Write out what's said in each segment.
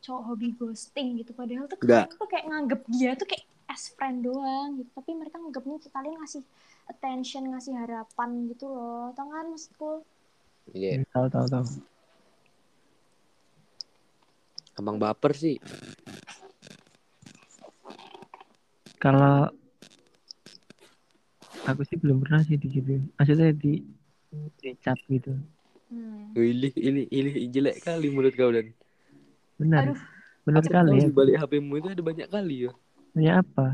cowok hobi ghosting gitu. Padahal tuh kalian tuh kayak nganggep dia tuh kayak as friend doang gitu. Tapi mereka nganggepnya tuh kalian ngasih attention ngasih harapan gitu loh. Tau kan maksudku? Iya, tahu tahu tahu. Abang baper sih. kalau aku sih belum pernah sih digituin. Maksudnya di dicap gitu. Hmm. Ini, ini, ini jelek kali mulut kau dan. Benar Aduh. benar kali ya di balik HPmu itu ada banyak kali ya. Punya apa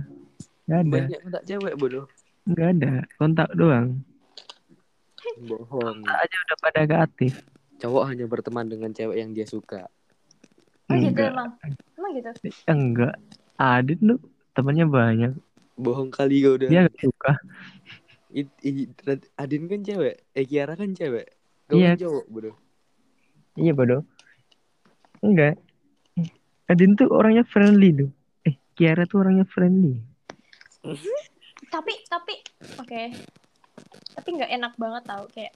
nggak ada Banyak kontak cewek bodoh. nggak ada kontak doang Bohong. kontak aja udah pada gak aktif Cowok hanya berteman dengan cewek yang dia suka. oh gitu Enggak. emang emang gitu enggak Adit lu temannya banyak Bohong kali kau udah. dia gak suka I- i- Adin kan cewek. Eh Kiara kan cewek. Kau Iya. kan cowok bodoh. iya bodoh enggak Adin tuh orangnya friendly tuh eh Kiara tuh orangnya friendly. Tapi tapi oke. Tapi nggak enak banget tau kayak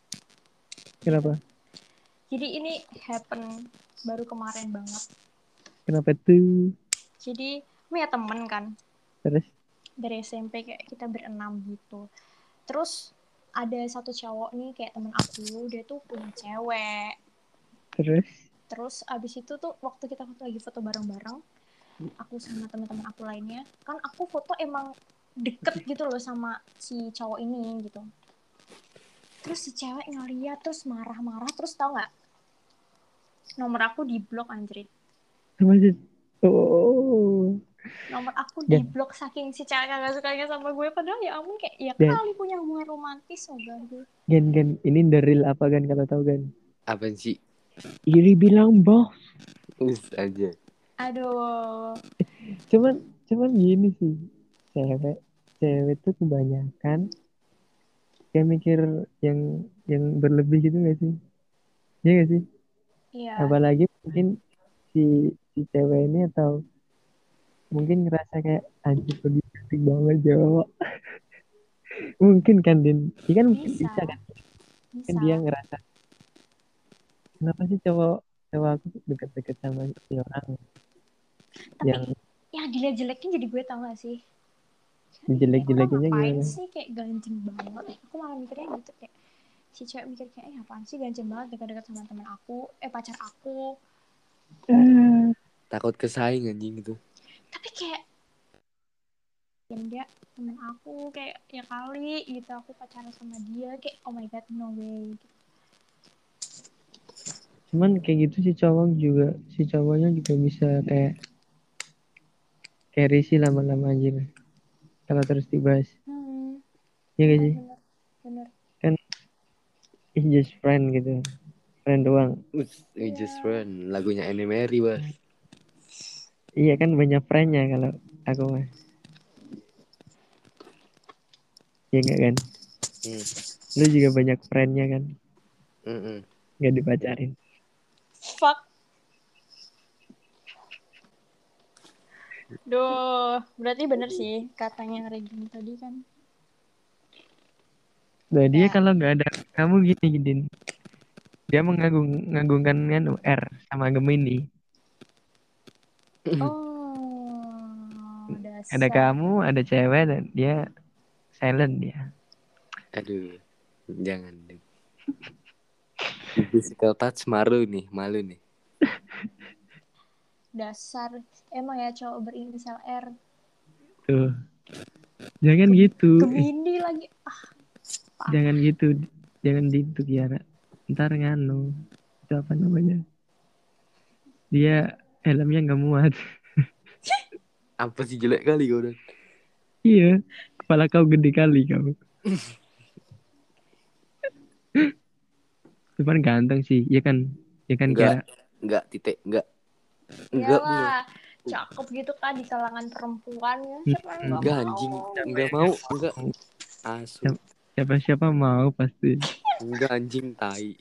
kenapa? Jadi ini happen baru kemarin banget. Kenapa tuh? Jadi punya temen kan. Terus? Dari SMP kayak kita berenam gitu. Terus ada satu cowok nih kayak temen aku dia tuh punya cewek. Terus terus abis itu tuh waktu kita lagi foto bareng-bareng aku sama teman-teman aku lainnya kan aku foto emang deket gitu loh sama si cowok ini gitu. Terus si cewek ngeliat terus marah-marah terus tau nggak? Nomor aku di blok anjrit sih? Oh. Nomor aku di Dan- blok saking si cewek kagak sukanya sama gue padahal ya ampun kayak ya Dan- kali punya hubungan romantis oh gue Gan Gan ini the real apa Gan kalau tahu Gan Apa sih? Iri bilang boh Us aja. aduh. Cuman cuman gini sih cewek cewek tuh kebanyakan kayak mikir yang yang berlebih gitu gak sih? Iya gak sih? Iya. Apalagi mungkin si si cewek ini atau mungkin ngerasa kayak anjir dia cantik banget cowok mungkin kan Din? Dia kan mungkin Bisa. bisa kan? Bisa. kan dia ngerasa kenapa sih cowok cowok aku deket-deket sama si orang? Tapi yang yang dilihat-jelekin jadi gue tau gak sih? Orang ngapain gimana? sih? Kayak gancing banget. Aku malah mikirnya gitu kayak si cewek mikir kayak eh apaan sih? Gancing banget dekat-dekat sama teman aku eh pacar aku. Ah, Takut kesaing anjing itu. tapi kayak yang dia temen aku kayak ya kali gitu aku pacaran sama dia kayak oh my god no way cuman kayak gitu si cowok juga si cowoknya juga bisa kayak kayak risih lama-lama aja kalau terus dibahas. Hmm, ya gak sih? Bener bener. It's just friend gitu. Friend doang. We just friend. Lagunya Anne Mary, Bos. iya kan banyak friendnya kalau aku mah ya enggak kan? Hmm. lu juga banyak friendnya kan? Mm-mm. nggak dipacarin fuck Duh, berarti bener sih katanya Regina tadi kan. nah dia Ya. kalau nggak ada kamu gini gini dia mengagung ngagungkan kan R sama Gemini Oh, dasar. ada kamu ada cewek dan dia silent dia Aduh, jangan deh. Physical touch malu nih, malu nih. Dasar. Emang ya cowok berinisial R. tuh jangan gitu Eh, lagi. Ah, jangan gitu jangan gitu Kiara ntar nganu itu apa namanya dia helmnya nggak muat Apa sih jelek kali kau udah? iya kepala kau gede kali kau cuman ganteng sih ya kan ya kan Enggak. Kiara Enggak, titik, enggak. Enggak, Bu. iyalah. Cakep gitu kan di kalangan perempuan ya. Siapa yang nggak enggak anjing. Enggak mau, enggak. Asu. siapa siapa mau pasti Enggak anjing tai.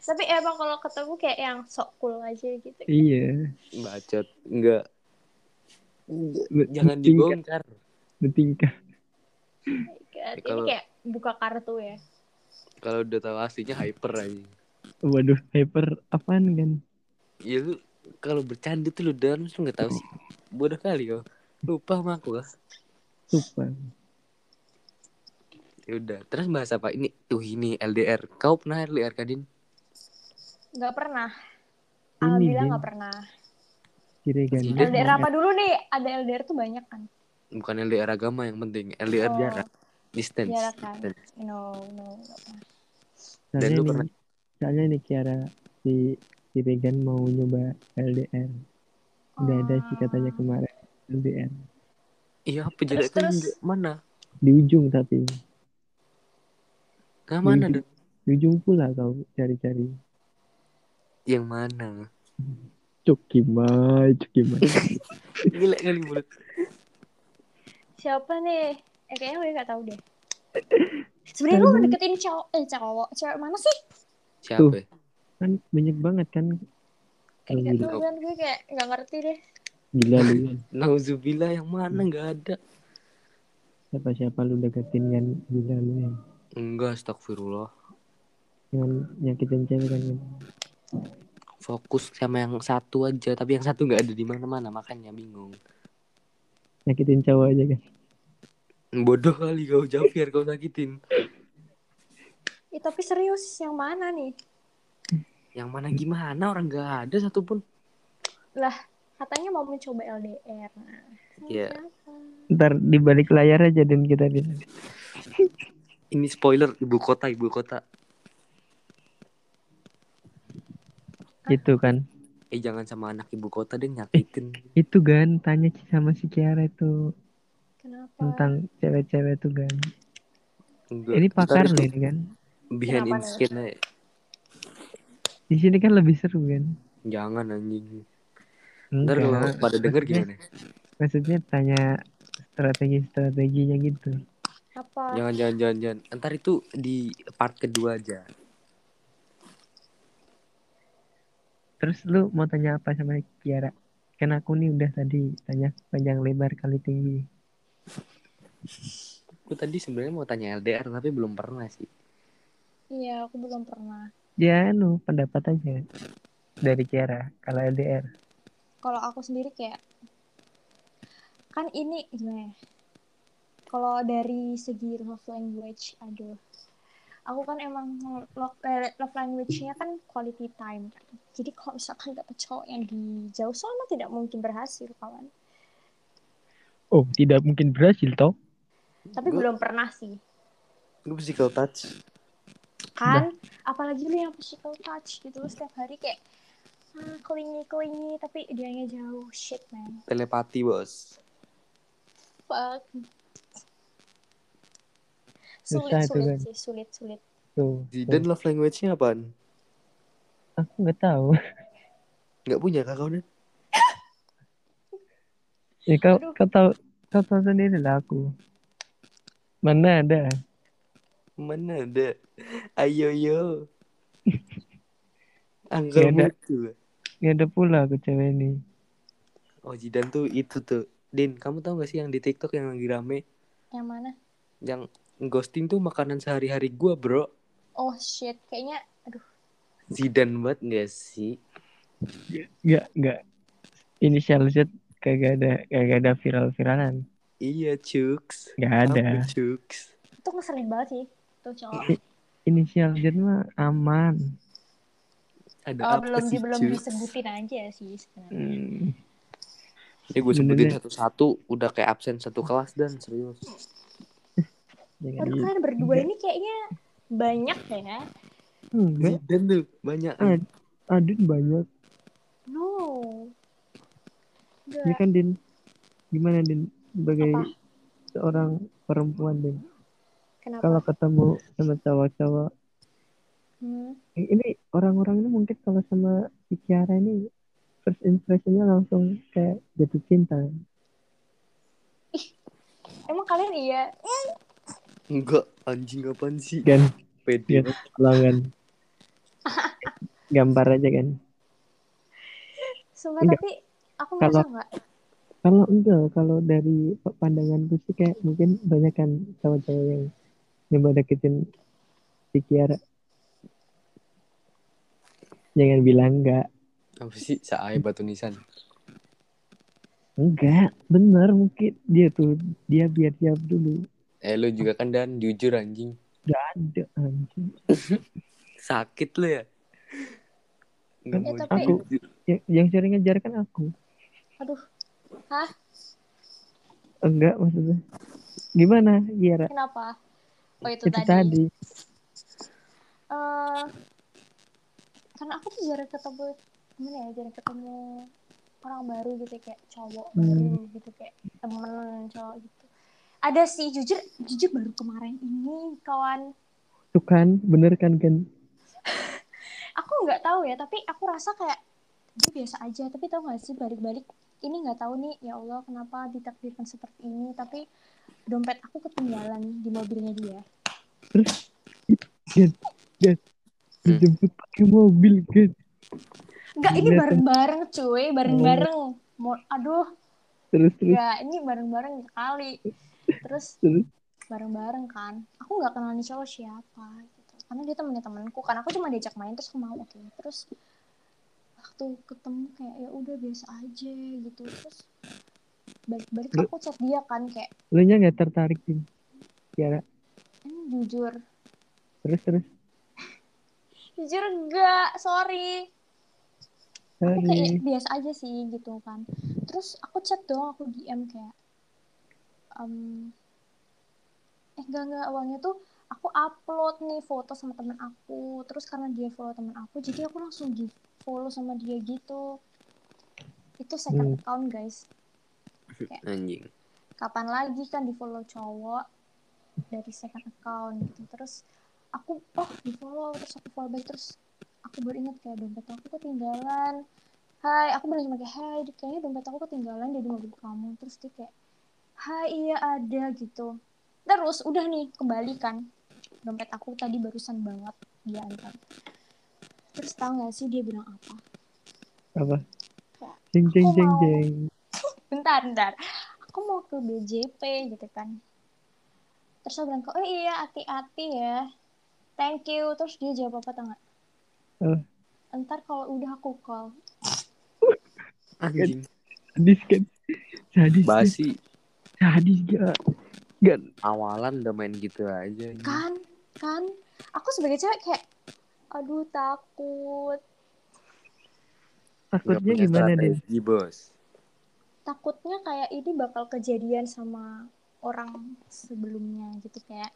Tapi emang kalau ketemu kayak yang sok cool aja gitu. iya Bacot. Enggak. Jangan dibongkar. bertingkah Kayak- Ini kalau- kayak buka kartu ya. Kalau udah tahu aslinya hyper aja. waduh hyper apaan kan Ya lu kalau bercanda tuh lu dalam lu nggak tahu sih. Bodoh kali yo. Lupa sama aku ah. Lupa. Ya udah, terus bahas apa? Ini tuh ini LDR. Kau pernah LDR Kadin? Nggak pernah. Ini, Alhamdulillah nggak pernah. Siregan. LDR apa dulu nih? Ada LDR tuh banyak kan. Bukan LDR agama yang penting, LDR Oh, jarak, distance. Jarak kan. Distance. No, no, pernah. Dan Soalnya lu pernah- soalnya nih Kiara si si Regan mau nyoba LDR. Udah ada sih katanya kemarin LDR. Iya, kan di mana? Di ujung tapi Nah, mana Di- dong? di ujung pula kau cari-cari. Yang mana? Cukimai, cukimai. Gila kali mulut. Siapa nih? Eh kayaknya gue nggak tahu deh. Sebenarnya lu deketin cowok, eh cowok, cewek mana sih? Siapa? Tuh. ya? kan banyak banget kan. Kayak Yang gitu kan gue kayak nggak ngerti deh. Gila lu. Nauzubillah yang mana nggak ada. Siapa-siapa lu deketin kan gila lu ya. Enggak, astagfirullah. Jangan nyakitin cewek kan. Fokus sama yang satu aja, tapi yang satu nggak ada di mana-mana, makanya bingung. Nyakitin cowok aja kan. Bodoh kali kau jawab biar kau sakitin. Ih, tapi serius yang mana nih? Yang mana gimana orang nggak ada satupun. Lah, katanya mau mencoba LDR. Nah, Iya. siapa? Ntar di balik layar aja dan kita di Ini spoiler ibu kota, ibu kota. itu kan. Eh jangan sama anak ibu kota deh nyakitin. Itu kan tanya sama si Kiara itu Kenapa? tentang cewek-cewek itu kan. Enggak. Ini pakar loh ini kan. Behind Kenapa in nih? skin aja. Di sini kan lebih seru kan. Jangan anjing. Ntar kalau pada denger gimana? Maksudnya tanya strategi-strateginya gitu. Apa? Jangan, jangan, jangan, jangan. Ntar itu di part kedua aja. Terus lu mau tanya apa sama Kiara? Kan aku nih udah tadi tanya panjang lebar kali tinggi. Aku tadi sebenarnya mau tanya LDR tapi belum pernah sih. Iya, aku belum pernah. Ya anu pendapat aja dari Kiara kalau LDR. Kalau aku sendiri kayak kan ini gimana ya? Kalau dari segi love language, aduh. Aku kan emang love, eh, love language-nya kan quality time kan. Jadi kalau misalkan dapet cowok yang di jauh sana tidak mungkin berhasil kawan. Oh, tidak mungkin berhasil toh? Tapi Gua- belum pernah sih. Gue physical touch. Kan apalagi lu yang physical touch gitu lu setiap hari kayak ah, kelingi kelingi tapi dianya jauh shit man Telepati bos. fuck sulit itu sulit kan. sih sulit sulit Tuh. Zidan love language-nya apaan? Aku nggak tahu. Nggak punya kak kau Dan? Ya kau Aduh. kau tahu kau tahu sendiri lah aku. Mana ada? Mana ada? Ayo yo. Nggak Angga ada. mutu. Ada pula aku cewek ini. Oh Zidan tuh itu tuh. Din, kamu tahu gak sih yang di TikTok yang lagi rame? yang mana Yang ghosting tuh makanan sehari-hari gua bro. oh shit kayaknya aduh Zidan banget gak sih? Nggak nggak. Inisial Z kagak ada kagak ada viral-viralan. Iya cuks. Nggak ada. Apa, cuks? itu ngeselin banget sih tuh cowok Inisial Z mah aman. Ada oh, apa belum sih di, belum cuks? disebutin aja sih sebenarnya Hmm. Ini gue sebutin satu-satu udah kayak absen satu kelas dan serius. Gitu. kalian berdua ini kayaknya banyak ya Enggak. Zidan tuh banyak. Ad, Adin banyak. no Ini Enggak. kan Din. Gimana Din? Sebagai Apa? seorang perempuan Din. kenapa Kalau ketemu sama cowok-cowok. Hmm. Ini orang-orang ini mungkin kalau sama si Kiara ini first impressionnya langsung kayak jatuh cinta. emang kalian iya Enggak, anjing apaan sih? Kan? Pede. Lihat pelanggan. Gambar aja kan. sumpah Enggak. tapi aku Kalau- merasa enggak Kalau enggak, kalau dari pandangan sih kayak mungkin banyak kan cowok-cowok yang nyoba deketin si Kiara. Jangan bilang enggak. Apa sih? Saai batu nisan. Enggak, bener mungkin dia tuh dia biar siap dulu. Eh lu juga kan dan jujur anjing. Gak ada anjing. Sakit lu ya. Nggak Ya, mau tapi- jujur. Yang, yang sering ngejar kan aku. Aduh. Hah? Enggak maksudnya. Gimana, Giara? Kenapa? Oh itu, Itu tadi. tadi. Eh, karena aku tuh jarang ketemu gimana ya jarang ketemu orang baru gitu kayak cowok Hmm. baru gitu kayak temen cowok gitu ada sih jujur jujur baru kemarin ini kawan Tuh kan, bener kan kan? aku nggak tahu ya tapi aku rasa kayak dia biasa aja tapi tahu nggak sih balik-balik ini nggak tahu nih ya Allah kenapa ditakdirkan seperti ini? Tapi dompet aku ketinggalan di mobilnya dia. Gan, gan. Dijemput pakai mobil, kan? nggak ini bareng-bareng cuy bareng-bareng. Mau- aduh. Terus terus. Ya ini bareng-bareng sekali. Terus terus. bareng-bareng kan. Aku nggak kenal nih cowok siapa gitu. Karena dia temennya temanku kan aku cuma diajak main terus aku mau oke. Terus waktu ketemu kayak ya udah biasa aja gitu terus balik-balik aku chat dia kan kayak Lu nya nggak tertarik sih? Giara. "Hmm, jujur Terus terus. jujur enggak sorry aku kayak biasa aja sih gitu kan terus aku chat dong aku DM kayak em, eh enggak enggak awalnya tuh aku upload nih foto sama temen aku terus karena dia follow temen aku jadi aku langsung di follow sama dia gitu. Itu second Hmm. account guys. Anjing. kapan lagi kan di follow cowok dari second account gitu. Terus aku oh di follow terus aku follow back terus aku baru ingat kayak dompet aku ketinggalan. Hai aku bilang cuma kayak hai kayaknya dompet aku ketinggalan di mobil kamu. Terus dia kayak hai iya ada gitu. Terus udah nih kembali kan. Dompet aku tadi barusan banget dia antar terus tau gak sih dia bilang apa Apa? Jeng jeng Aku jeng mau- jeng. bentar bentar aku mau ke BJP gitu kan terus aku bilang oh iya hati-hati ya thank you terus dia jawab apa tau gak Apa? ntar kalau udah aku call Anjing. Sadis kan? Sadis. Basi. Sadis gak? Gak. Awalan udah main gitu aja. kan kan aku sebagai cewek kayak aduh takut Takutnya gimana deh? bos. takutnya kayak ini bakal kejadian sama orang sebelumnya gitu kayak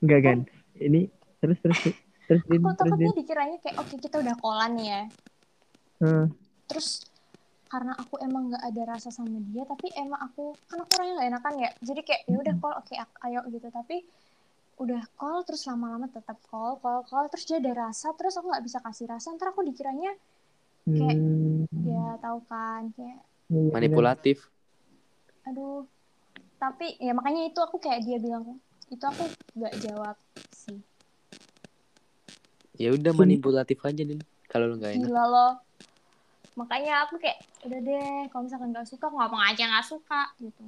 Enggak kan? Ini terus terus terus aku terus takutnya dikiranya kayak oke kita udah kolan ya Heeh. terus karena aku emang nggak ada rasa sama dia tapi emang aku kan aku orangnya nggak enakan ya jadi kayak ya udah call oke ak- ayo gitu tapi udah call terus lama-lama tetap call call call terus dia ada rasa terus aku nggak bisa kasih rasa ntar aku dikiranya kayak- Hmm. ya tahu kan kayak Iya. Manipulatif. aduh tapi ya makanya itu aku kayak dia bilang itu aku nggak jawab sih Ya udah manipulatif aja din. Kalau lu nggak enak. gila loh makanya aku kayak udah deh kalau misalkan nggak suka aku ngomong aja nggak suka gitu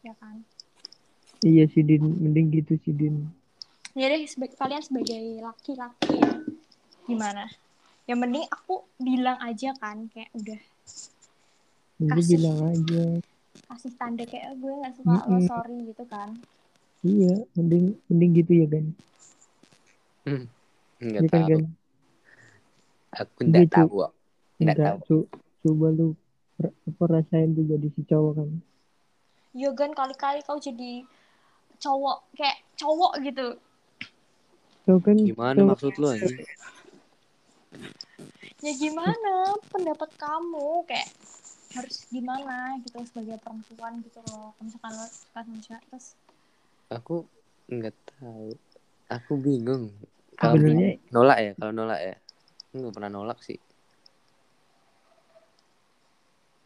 ya kan Iya sih Din, mending gitu sih Din. ya deh seba- kalian sebagai laki-laki ya, gimana yang penting aku bilang aja kan kayak udah Lu Kasih. bilang aja. kasih tanda kayak "Eh, gue nggak suka lo Mm-mm. sorry gitu kan Iya, mending mending gitu ya kan. Enggak Iya kan tahu. kan. Aku enggak Gitu. tahu. Tahu. co- coba lu apa rasain tuh jadi si cowok kan. ya kan kali-kali kau jadi cowok kayak cowok gitu kan Gimana cowok- maksud lu anjing? ya gimana pendapat kamu kayak harus gimana gitu sebagai perempuan gitu loh kalau misalkan lo suka sama cewek terus Aku enggak tahu. Aku bingung. Kalau Sebenarnya nolak ya, kalau nolak ya. Enggak pernah nolak sih.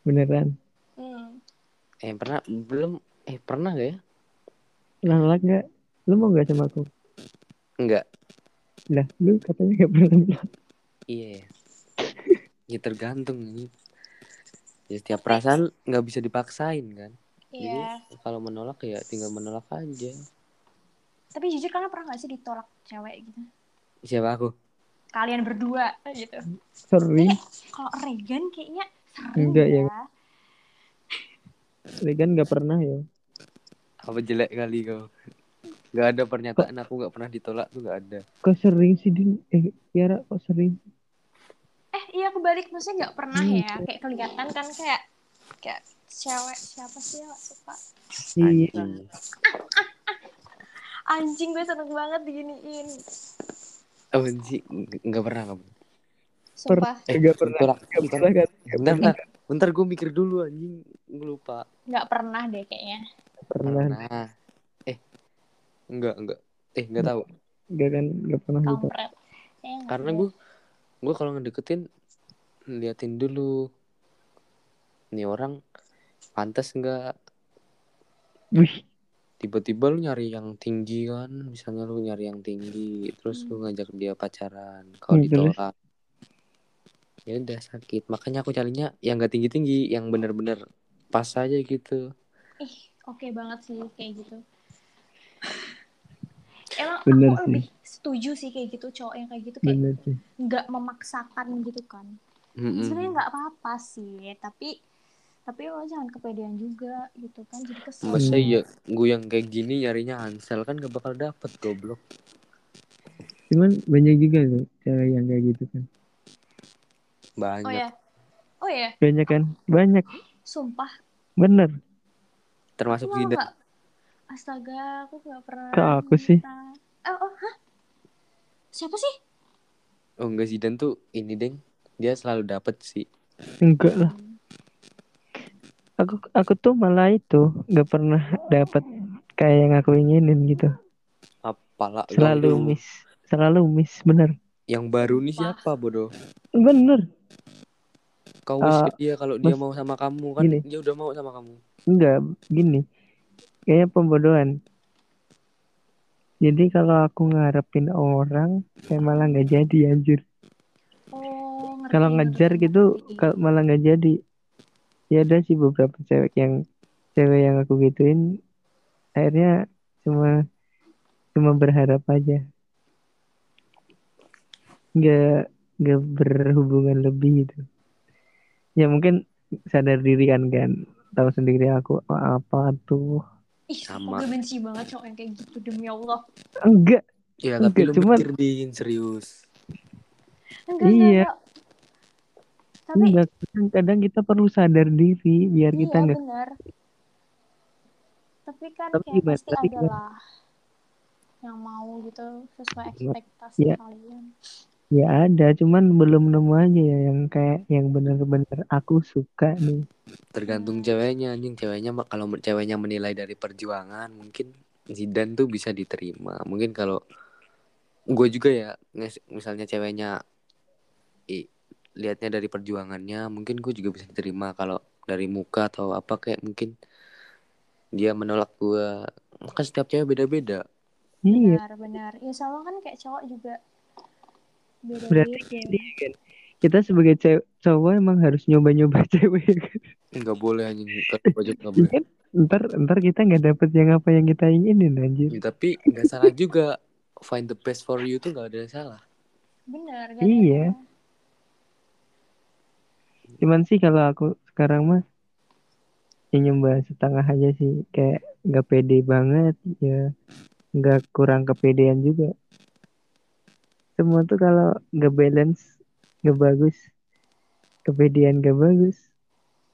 beneran. hmm, Eh pernah belum eh pernah gak ya? Nolak nggak? Lu mau nggak sama aku? Enggak. Lah, lu katanya nggak pernah nolak. Iya ya. ya tergantung ini. Ya setiap perasaan nggak bisa dipaksain kan. iya Jadi kalau menolak ya tinggal menolak aja. tapi jujur karena pernah gak sih ditolak cewek gitu Siapa aku? kalian berdua gitu. Sering. Kalau Regan kayaknya sering Enggak ya. ya. Regan nggak pernah ya. Apa jelek kali kau? Gak ada pernyataan aku gak pernah ditolak tuh gak ada. Kok sering sih Din? Eh, Kiara kok sering? Eh iya kebalik maksudnya nggak pernah Hmm. ya. Kayak kelihatan kan kayak kayak cewek siapa sih yang gak suka Iya. Anjing. anjing gue seneng banget diginiin Oh sih nggak pernah kamu. sumpah Eh, Nggak pernah. Bentar, pernah kan? bentar, bentar. Bentar gue mikir dulu anjing. Gue lupa. nggak pernah deh kayaknya Pernah. Nah. Eh. Enggak, enggak. Eh, enggak tahu. Nggak kan? Nggak pernah gitu. nggak Karena gue gue kalau ngedeketin liatin dulu. Nih orang pantas enggak Wih. tiba-tiba lu nyari yang tinggi kan misalnya lu nyari yang tinggi terus lu ngajak dia pacaran kalau Hmm, ditolak ya udah sakit makanya aku carinya yang gak tinggi tinggi yang bener-bener pas aja gitu ih oke banget sih kayak gitu emang Bener aku sih. lebih setuju sih kayak gitu cowok yang kayak gitu kayak nggak memaksakan gitu kan Mm-mm. sebenarnya nggak apa-apa sih tapi tapi lo jangan kepedean juga gitu kan jadi kesel masa Hmm. ya gue yang kayak gini nyarinya Hansel kan gak bakal dapet goblok Cuman banyak juga tuh cewek yang kayak gitu kan. banyak oh ya oh ya Banyak kan? Banyak. sumpah Bener. Termasuk Aku Zidane nggak astaga aku nggak pernah Ke aku sih. minta. oh, oh hah siapa sih oh enggak Zidane tuh ini deng dia selalu dapet sih Enggak lah. Aku aku tuh malah itu nggak pernah dapat kayak yang aku inginin gitu. apalah Selalu Lu- miss. Selalu miss. Bener. yang baru nih siapa bodoh Bener. kau wish ke dia kalau dia Mas- mau sama kamu kan gini. dia udah mau sama kamu Enggak. Gini. Kayaknya pembodohan. Jadi kalau aku ngarepin orang, kayak malah nggak jadi anjir. oh ngerti, Kalau ngejar ngerti. gitu, kalau malah nggak jadi. Ya ada sih beberapa cewek yang cewek yang aku gituin, akhirnya cuma cuma berharap aja. Nggak nggak berhubungan lebih gitu. Ya mungkin sadar diri kan kan, tahu sendiri aku apa tuh. ih Sama. gue benci banget cowok yang kayak gitu demi allah Enggak, ya Enggak, tapi lu cuman- mikir din serius enggak Iya. enggak, enggak. tapi enggak. Kadang kita perlu sadar diri biar kita iya nggak benar tapi kan Tapi kayak gimana- pasti tapi ada gimana? lah yang mau gitu sesuai Iya. ekspektasi Iya. kalian Ya ada, cuman belum nemu aja ya yang kayak yang bener-bener aku suka nih. tergantung ceweknya anjing. Ceweknya mah- kalau ceweknya menilai dari perjuangan mungkin Zidane tuh bisa diterima. Mungkin kalau gue juga ya misalnya ceweknya i, lihatnya dari perjuangannya mungkin gue juga bisa diterima. Kalau dari muka atau apa kayak mungkin dia menolak gue kan setiap cewek beda-beda. Iya, benar benar. Ya sama kan kayak cowok juga beda berarti gini kan. Kita sebagai cewek cowok emang harus nyoba-nyoba cewek ya kan. nggak boleh anjing kan pojok nggak Iya boleh kan? Ntar ntar kita nggak dapet yang apa yang kita inginin anjir. Ya, tapi nggak salah juga find the best for you tuh nggak ada yang salah benar gak Iya. ada Cuman sih kalau aku sekarang mah ya nyoba setengah aja sih kayak nggak pede banget ya nggak kurang kepedean juga semua tuh kalau nggak balance nggak bagus kepedean nggak bagus.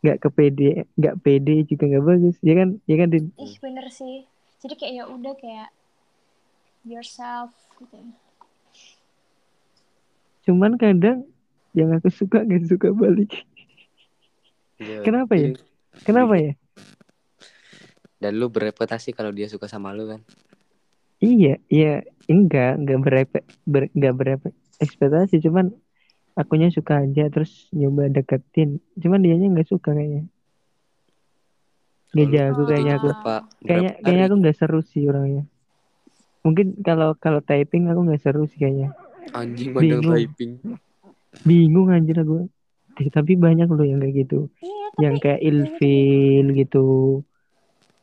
Nggak kepede nggak pede juga nggak bagus. Ya kan? Ya kan Din? ih bener sih. Jadi kayak ya udah kayak yourself gitu. Cuman kadang yang aku suka nggak suka balik. Ya, Kenapa ya? jadi- kenapa ya? Dan lu bereputasi kalau dia suka sama lu kan Iya, iya, enggak, enggak berep, ber, enggak berep ekspektasi, cuman akunya suka aja terus nyoba deketin, cuman dianya nggak suka kayaknya, lu jago Oh. kayaknya aku, berapa kayaknya berapa kayaknya hari? aku nggak seru sih orangnya. Mungkin kalau kalau typing aku nggak seru sih kayaknya, anjing typing. Bingung anjir aku. Tapi banyak loh yang kayak gitu, iya tapi yang kayak ilfil gitu,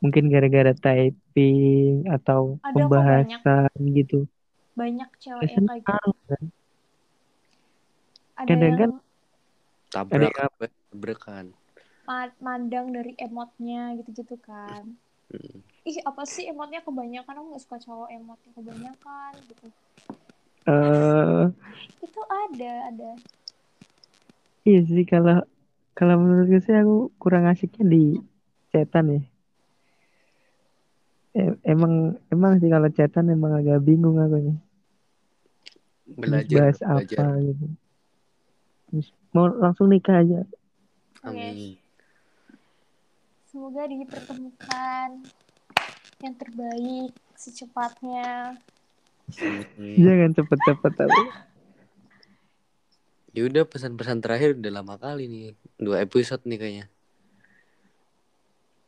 mungkin gara-gara typing atau Ada kok pembahasan gitu. banyak cewek Ya, yang kayak gitu. kan. ada Kadang yang kan tabrak Ada tabrakan. Ma- mandang dari emotnya gitu-gitu kan. Hmm. ih apa sih emotnya kebanyakan? Aku nggak suka cowok emotnya kebanyakan gitu. Eh. Itu ada ada. Iya sih kalau kalau menurut gue sih aku kurang asiknya di chatan ya. Emang emang sih kalau chatan emang agak bingung aku nih. Belajar bahas belajar apa gitu. Mau langsung nikah aja. amin semoga dipertemukan yang terbaik secepatnya Amin. Jangan cepet-cepet tapi. ya udah pesan-pesan terakhir udah lama kali nih dua episode nih kayaknya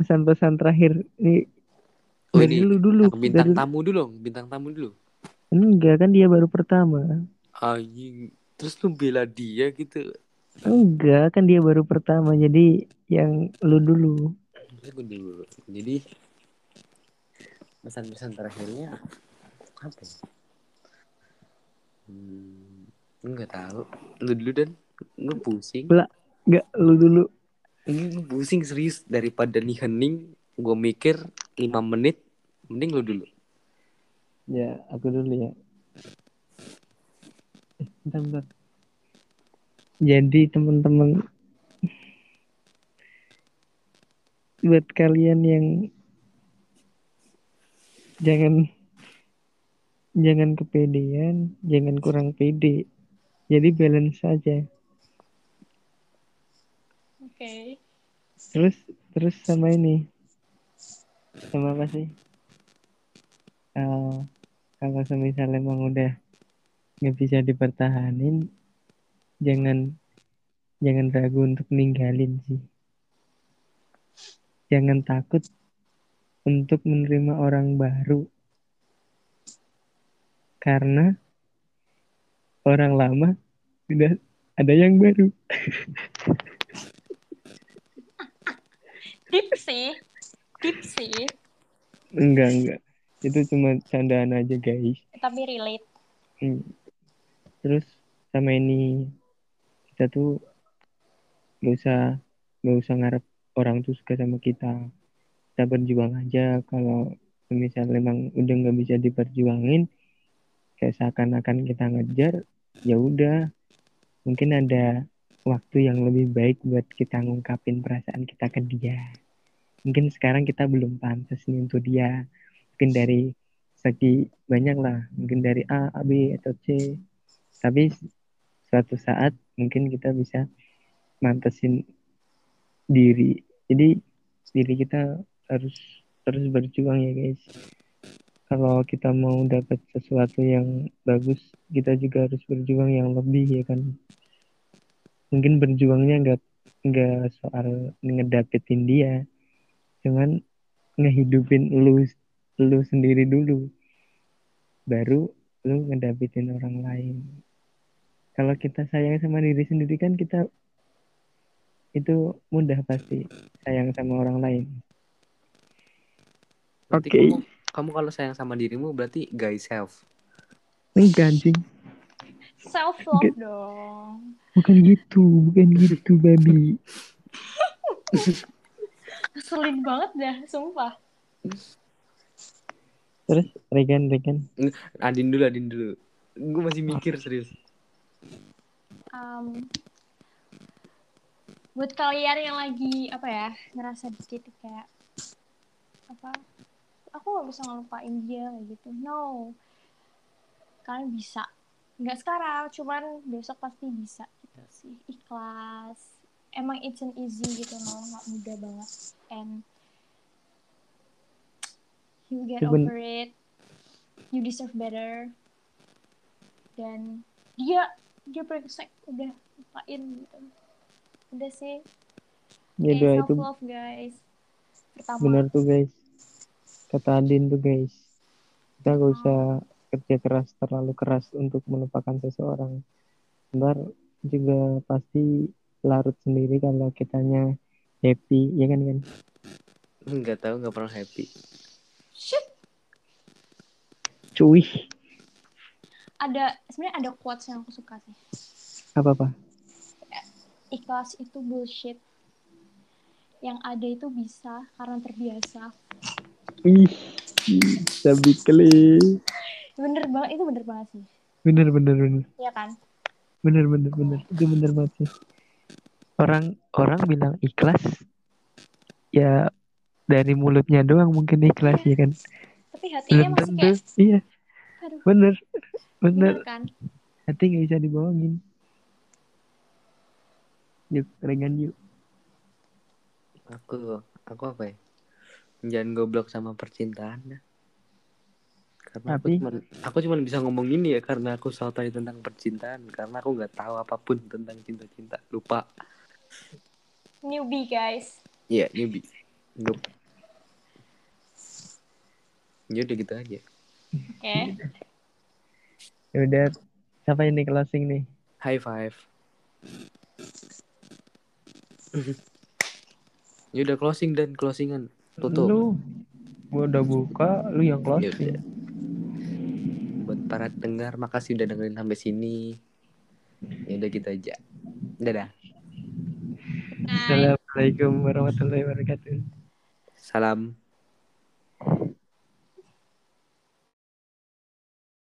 Pesan-pesan terakhir nih oh dari ini lu dulu. bintang Dari, tamu dulu bintang tamu dulu enggak kan dia baru pertama. anjing terus lu bela dia gitu Enggak kan dia baru pertama jadi yang lu dulu. Dulu jadi pesan-pesan terakhirnya apa ya? hmm, nggak tahu lu dulu dan gue pusing Lah. Enggak lu dulu. ini gue pusing serius daripada nih hening gue mikir 5 menit mending lu dulu Ya, aku dulu ya. Eh, bentar, bentar. Jadi teman-teman buat kalian yang jangan jangan kepedean, jangan kurang pede. Jadi balance saja. oke Terus terus sama ini. Sama apa sih? Eh, kalau semisal emang udah nggak bisa dipertahanin, jangan jangan ragu untuk ninggalin sih. Jangan takut untuk menerima orang baru. Karena orang lama sudah ada yang baru. tips sih tips sih Enggak, enggak. Itu cuma candaan aja, guys. tapi relate Hmm. Terus sama ini kita tuh gak usah gak usah ngarep orang tuh suka sama kita. Kita berjuang aja kalau misal memang udah nggak bisa diperjuangin kayak seakan-akan kita ngejar ya udah mungkin ada waktu yang lebih baik buat kita ngungkapin perasaan kita ke dia mungkin sekarang kita belum pantas nih untuk dia mungkin dari segi banyak lah. Mungkin dari A, A, B atau C. Tapi suatu saat mungkin kita bisa mantesin diri. Jadi diri kita harus terus berjuang ya guys. Kalau kita mau dapat sesuatu yang bagus kita juga harus berjuang yang lebih ya kan. Mungkin berjuangnya nggak nggak soal ngedapetin dia cuman ngehidupin lu lu sendiri dulu. Baru lu ngedapetin orang lain. Kalau kita sayang sama diri sendiri kan kita itu mudah pasti sayang sama orang lain. Oke. kamu, kamu kalau sayang sama dirimu berarti guys self. enggak anjing. Self love dong. Bukan gitu bukan gitu babi. Ngeselin banget dah, sumpah. Terus Regan Regan. Adin dulu, Adin dulu. Gue masih mikir serius. Um, buat kalian yang lagi apa ya ngerasa di titik kayak apa aku nggak bisa ngelupain dia kayak gitu. No. Kalian bisa. Nggak sekarang cuman besok pasti bisa gitu sih. Ikhlas. Emang it's an easy gitu loh nggak mudah banget. And you get Cuman- over it you deserve better. Dan dia dia brengsek udah lupain. Gitu udah sih. Ya self itu love guys. Pertama. benar tuh guys. Kata Adin tuh guys. Kita gak usah kerja keras terlalu keras untuk melupakan seseorang. Ntar juga pasti larut sendiri kalau kitanya happy ya kan kan Nggak tahu, nggak pernah happy. Cuy ada sebenarnya ada quotes yang aku suka sih Apa apa? ikhlas itu bullshit yang ada itu bisa karena terbiasa Ih, sabi kali. bener banget itu bener banget sih Bener bener bener. ya kan Bener bener bener. Itu bener banget sih. Orang orang bilang ikhlas ya dari mulutnya doang mungkin ikhlas ya kan. Tapi Belum hatinya masih tentu. kayak Iya, aduh bener. Bener. bener kan Hati nggak bisa dibohongin. Yuk, regan yuk. Aku aku apa ya? Jangan goblok sama percintaan dah. Karena aku Tapi- cuman aku cuman bisa ngomong ini ya karena aku sotoy tentang percintaan karena aku nggak tahu apa pun tentang cinta-cinta. Lupa. newbie guys Iya, newbie. Nope. Ya udah gitu aja. oke Ya udah, siapa ini closing nih? High five. ya udah closing dan closingan. Tutup. Lu, gua udah buka, lu yang Ya closing. udah. Buat para dengar, makasih udah dengerin sampai sini. Ya udah gitu aja. Dadah. Assalamualaikum warahmatullahi wabarakatuh. Salam.